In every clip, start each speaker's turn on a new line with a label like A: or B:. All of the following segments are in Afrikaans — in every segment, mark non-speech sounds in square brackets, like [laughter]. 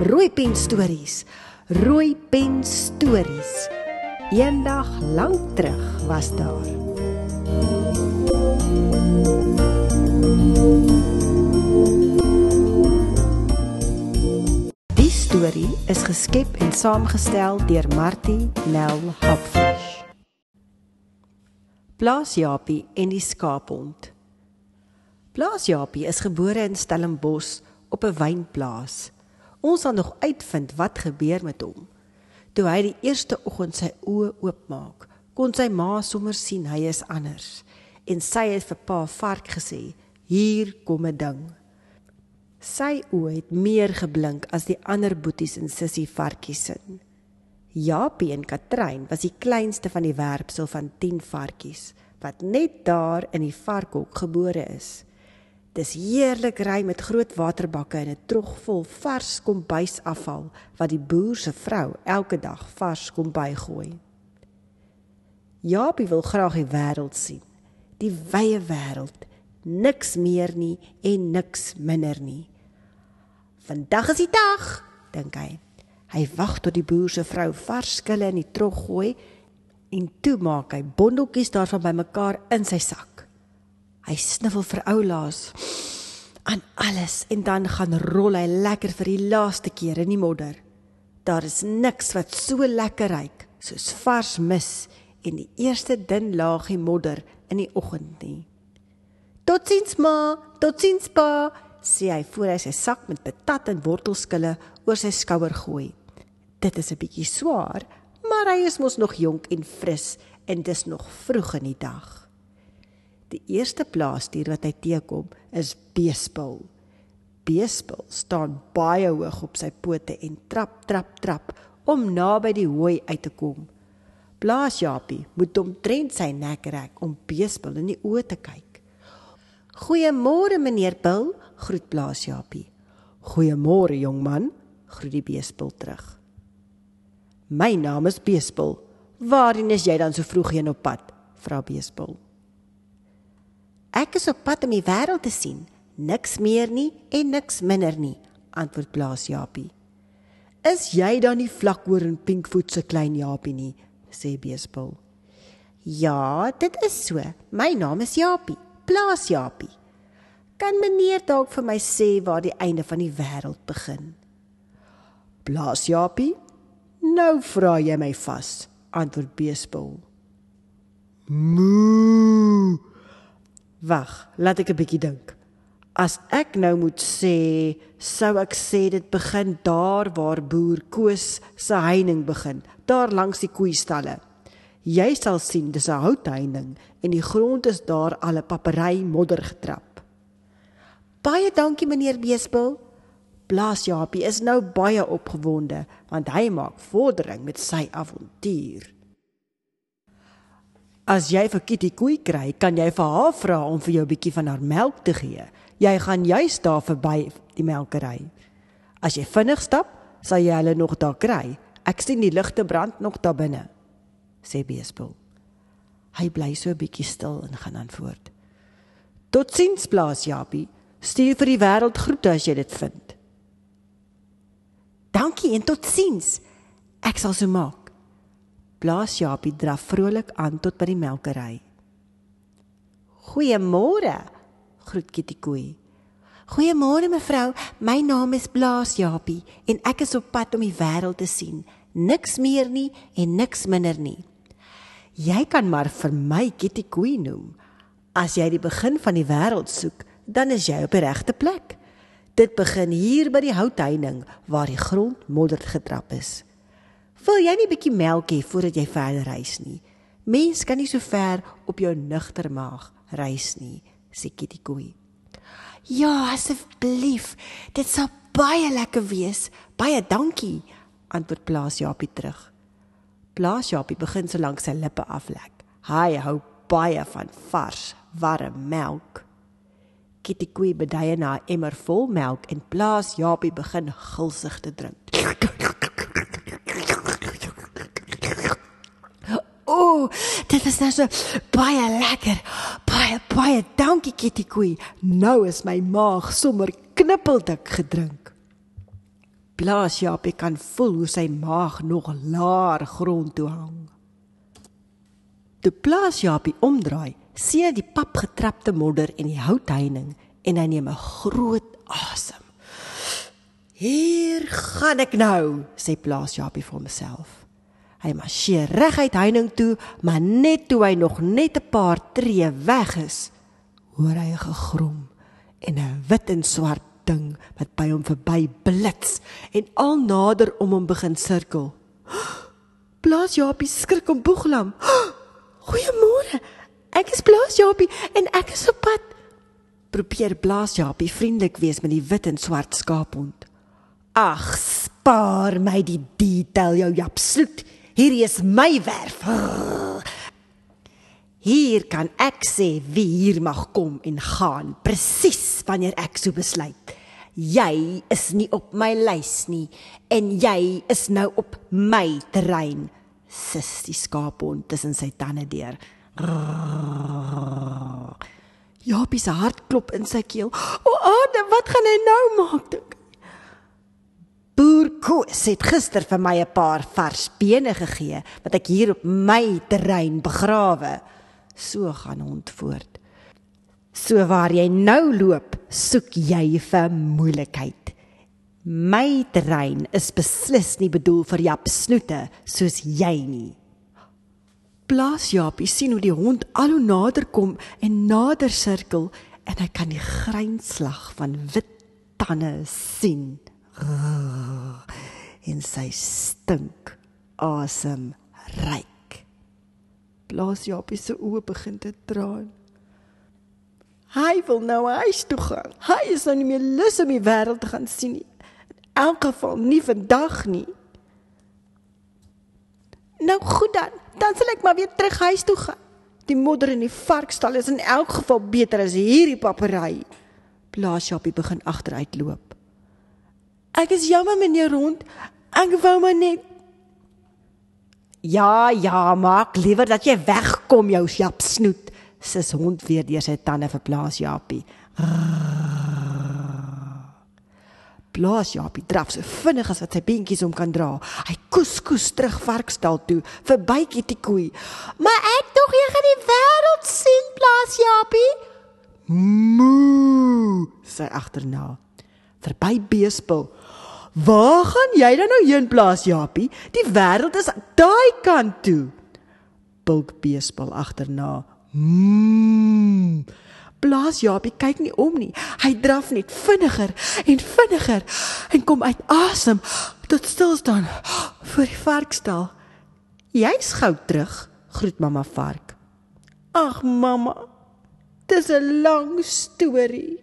A: Rooi pen stories. Rooi pen stories. Eendag lank terug was daar. Die storie is geskep en saamgestel deur Martie Nel Hopfish. Plaas Japie en die skaaphond. Plaas Japie is gebore in Stellenbosch op 'n wynplaas. Ons sal nog uitvind wat gebeur met hom. Toe hy die eerste oggend sy oë oopmaak, kon sy ma sommer sien hy is anders en sy het vir pa vark gesê: "Hier kom 'n ding." Sy oë het meer geblink as die ander boeties en sussie varkies se. Japie en Katrein was die kleinste van die werpsel van 10 varkies wat net daar in die varkhok gebore is. Dis heerlik ry met groot waterbakke en 'n trog vol vars kombuisafval wat die boer se vrou elke dag vars kom bygooi. Japie wil graag die wêreld sien. Die wye wêreld. Niks meer nie en niks minder nie. Vandag is die dag, dink hy. Hy wag tot die boer se vrou vars skille in die trog gooi en toe maak hy bondeltjies daarvan bymekaar in sy sak. Hy sniffel vir oulaas aan alles en dan gaan rol hy lekker vir die laaste keer in die modder. Daar is niks wat so lekker ruik soos vars mis en die eerste dun laagie modder in die oggend nie. Totsiens ma, totsiens pa, sê hy voor hy sy sak met patat en wortelskille oor sy skouer gooi. Dit is 'n bietjie swaar, maar hy is mos nog jonk en fris en dis nog vroeg in die dag. Die eerste plaasdier wat hy teekom is beespil. Beespil staan baie hoog op sy pote en trap trap trap om naby die hooi uit te kom. Blaasjapie moet omtrent sy nek rek om beespil in die oë te kyk. "Goeiemôre meneer Bil," groet Blaasjapie. "Goeiemôre jong man," groet die beespil terug. "My naam is Beespil. Waarheen is jy dan so vroeg heen op pad?" vra Beespil.
B: Ek is op pad om die wêreld te sien. Niks meer nie en niks minder nie, antwoord Blaas Japie.
A: Is jy dan nie vlakoor en pinkvoet se klein Japie nie? sê Beespil.
B: Ja, dit is so. My naam is Japie, Blaas Japie. Kan meneer dalk vir my sê waar die einde van die wêreld begin?
A: Blaas Japie? Nou vra jy my vas, antwoord Beespil. Moo! Wag, laat ek 'n bietjie dink. As ek nou moet sê, sou ek sê dit begin daar waar boer Koos se heining begin, daar langs die koeistalle. Jy sal sien dis 'n houtheining en die grond is daar al 'n papery modder getrap.
B: Baie dankie meneer Beespil.
A: Blaas Japie is nou baie opgewonde want hy maak vordering met sy avontuur. As jy vir Kitty koei kry, kan jy vir haar vra om vir jou 'n bietjie van haar melk te gee. Jy gaan juis daar verby die melkery. As jy vinnig stap, sal jy hulle nog daar kry. Ek sien die ligte brand nog daar binne, sê Beespil. Hy bly so 'n bietjie stil en gaan aan voort. Totsiens, plaas Japie. Stuur vir die wêreld groete as jy dit vind.
B: Dankie en totsiens. Ek sal so maak.
A: Blaas Japie draf vrolik aan tot by die melkery.
B: Goeiemôre, groet Kitty Koei. Goeiemôre mevrou, my naam is Blaas Japie en ek is op pad om die wêreld te sien. Niks meer nie en niks minder nie.
A: Jy kan maar vir my Kitty Koei noem. As jy die begin van die wêreld soek, dan is jy op die regte plek. Dit begin hier by die houtheining waar die grond modder getrap is. Wil jy nie 'n bietjie melk hê voordat jy verder reis nie? Mens kan nie so ver op jou nugter maag reis nie, sê Kitty Koei.
B: Ja, asseblief. Dit sal baie lekker wees. Baie dankie,
A: antwoord Plaas Japie terug. Plaas Japie begin so lank sy lippe aflek. Hy hou baie van vars, warm melk. Kitty Koe beduie na 'n emmer vol melk en Plaas Japie begin gulsig te drink. O, is nou so baie lekker. Baie baie dankie Kitty Koe. Nou is my maag sommer knippeldik gedrink. Plaas Japie kan voel hoe sy maag nog laer grond toe hang. Toe Plaas Japie omdraai, sien hy die papgetrapte modder en die houtheining en hy neem 'n groot asem. Hier gaan ek nou, sê Plaas Japie vir homself. Hy marseer reguit heining toe, maar net toe hy nog net 'n paar tree weg is, hoor hy 'n gegrom en 'n wit en swart ding wat by hom verby blits en al nader om hom begin sirkel. Blaas Japie skrik om boeglam. Goeiemôre. Ek is Blaas Japie en ek is op pad. Probeer Blaas Japie vriendelik wees met die wit en swart skaaphond. Ag, spaar my die detail jou japsloot. Hierdie is my werf. Hier kan ek sê wie hier mag kom en gaan presies wanneer ek so besluit. Jy is nie op my lys nie en jy is nou op my terrein. Sis die skaaphond tussen sy tande deur. Japie se hart klop in sy keel. O, Ade, wat gaan hy nou maak? Boer Koos het gister vir my 'n paar vars bene gegee wat ek hier op my terrein begrawe. So gaan hond voort. So waar jy nou loop, soek jy vir moeilikheid. My terrein is beslis nie bedoel vir Jap snoete soos jy nie. Plaas Japie sien hoe die hond al hoe nader kom en nader sirkel en hy kan die grynslag van wit tande sien en sy stink asem ryk. Blaas Japie se oë begin te traan. Hy wil nou huis toe gaan. Hy is nou nie meer lus om die wêreld te gaan sien nie. In elk geval nie vandag nie. Nou goed dan, dan sal ek maar weer terug huis toe gaan. Die modder in die varkstal is in elk geval beter as hierdie papery. Blaas Japie begin agteruit loop. Ek is jammer meneer Rond. Ek wou maar net Ja, ja, maak liewer dat jy wegkom jou Jap snoet. Sis hond weer deur sy tande verplaas Japie. Plaas Japie draf so vinnig as wat sy beentjies om kan dra. Hy koes koes terug varkstal toe, verby Kitty Koei. Maar ek tog jy gaan die wêreld sien, Plaas Japie. Moo, sy agterna. Verby Beespil. Waar gaan jy dan nou heen plaas Japie? Die wêreld is daai kant toe. Bulk beespel agterna. Mmm. Blaas Japie kyk nie om nie. Hy draf net vinniger en vinniger en kom uit asem tot stil staan voor die varkstal. Jy's gou terug, groet mamma vark. Ag mamma. Dis 'n lang storie.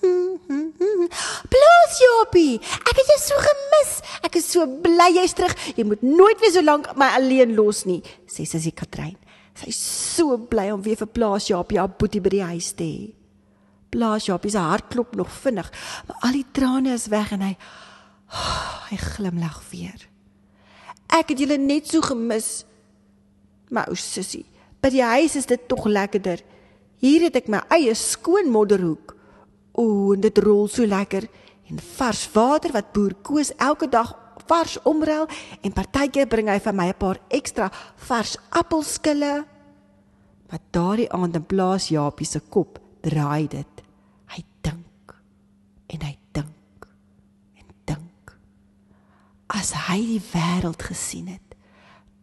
A: Bloos Jopie, ek het jou so gemis. Ek is so bly jy's terug. Jy moet nooit weer so lank my alleen los nie, sê sussie Katrein. Sy's so bly om weer vir Plaas Jopie haar boetie by die huis te hê. Plaas Jopie se hart klop nog vinnig, maar al die trane is weg en hy oh, [sighs] hy glimlag weer. Ek het julle net so gemis. Maar ou sussie, by die huis is dit tog lekkerder. Hier het ek my eie skoon modderhoek. O, en dit rol so lekker en vars water wat boer Koos elke dag vars omruil en partykeer bring hy vir my 'n paar ekstra vars appelskille. Maar daardie aand in plaas Japie se kop draai dit. Hy dink en hy dink en dink. As hy die wêreld gesien het,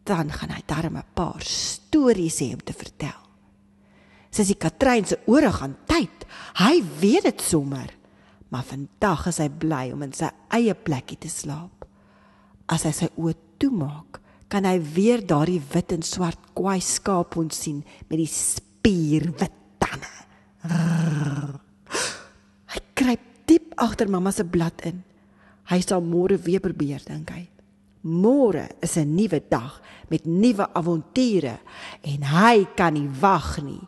A: dan gaan hy darm 'n paar stories hê om te vertel. Sissie Katrein se ore gaan tyd. Hy weet dit sommer. Maar vandag is hy bly om in sy eie plekkie te slaap. As hy sy oë toemaak, kan hy weer daardie wit en swart kwaai skaap ons sien met die spierwit tande. Hy kruip diep agter mamma se blad in. Hy sal môre weer probeer, dink hy. Môre is 'n nuwe dag met nuwe avonture en hy kan nie wag nie.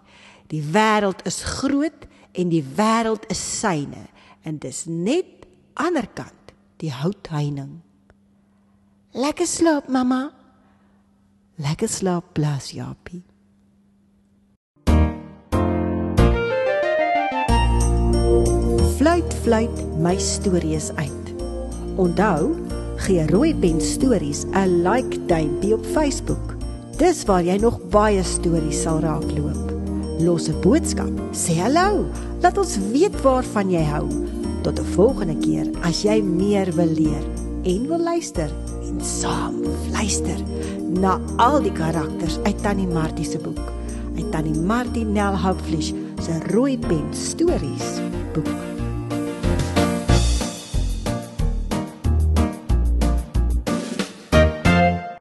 A: Die wêreld is groot en die wêreld is syne en dis net aanderkant die houtheining. Lekker slaap mamma. Lekker slaap Blas Japie. Fluit fluit my stories uit. Onthou, gee Rooi Pen Stories 'n like duimpie op Facebook. Dis waar jy nog baie stories sal raakloop. Los 'n boodskap, sê hallo, laat ons weet waarvan jy hou. Tot 'n volgende keer as jy meer wil leer en wil luister en saam luister na al die karakters uit Tannie Martie se boek. Uit Tannie Martie Nel Houpfleisch se Rooi Pen Stories boek.